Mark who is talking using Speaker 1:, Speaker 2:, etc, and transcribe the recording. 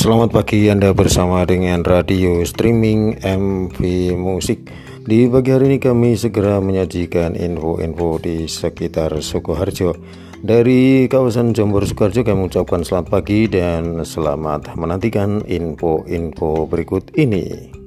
Speaker 1: Selamat pagi Anda bersama dengan radio streaming MV Musik. Di pagi hari ini kami segera menyajikan info-info di sekitar Sukoharjo. Dari kawasan Jombor Sukoharjo kami mengucapkan selamat pagi dan selamat menantikan info-info berikut ini.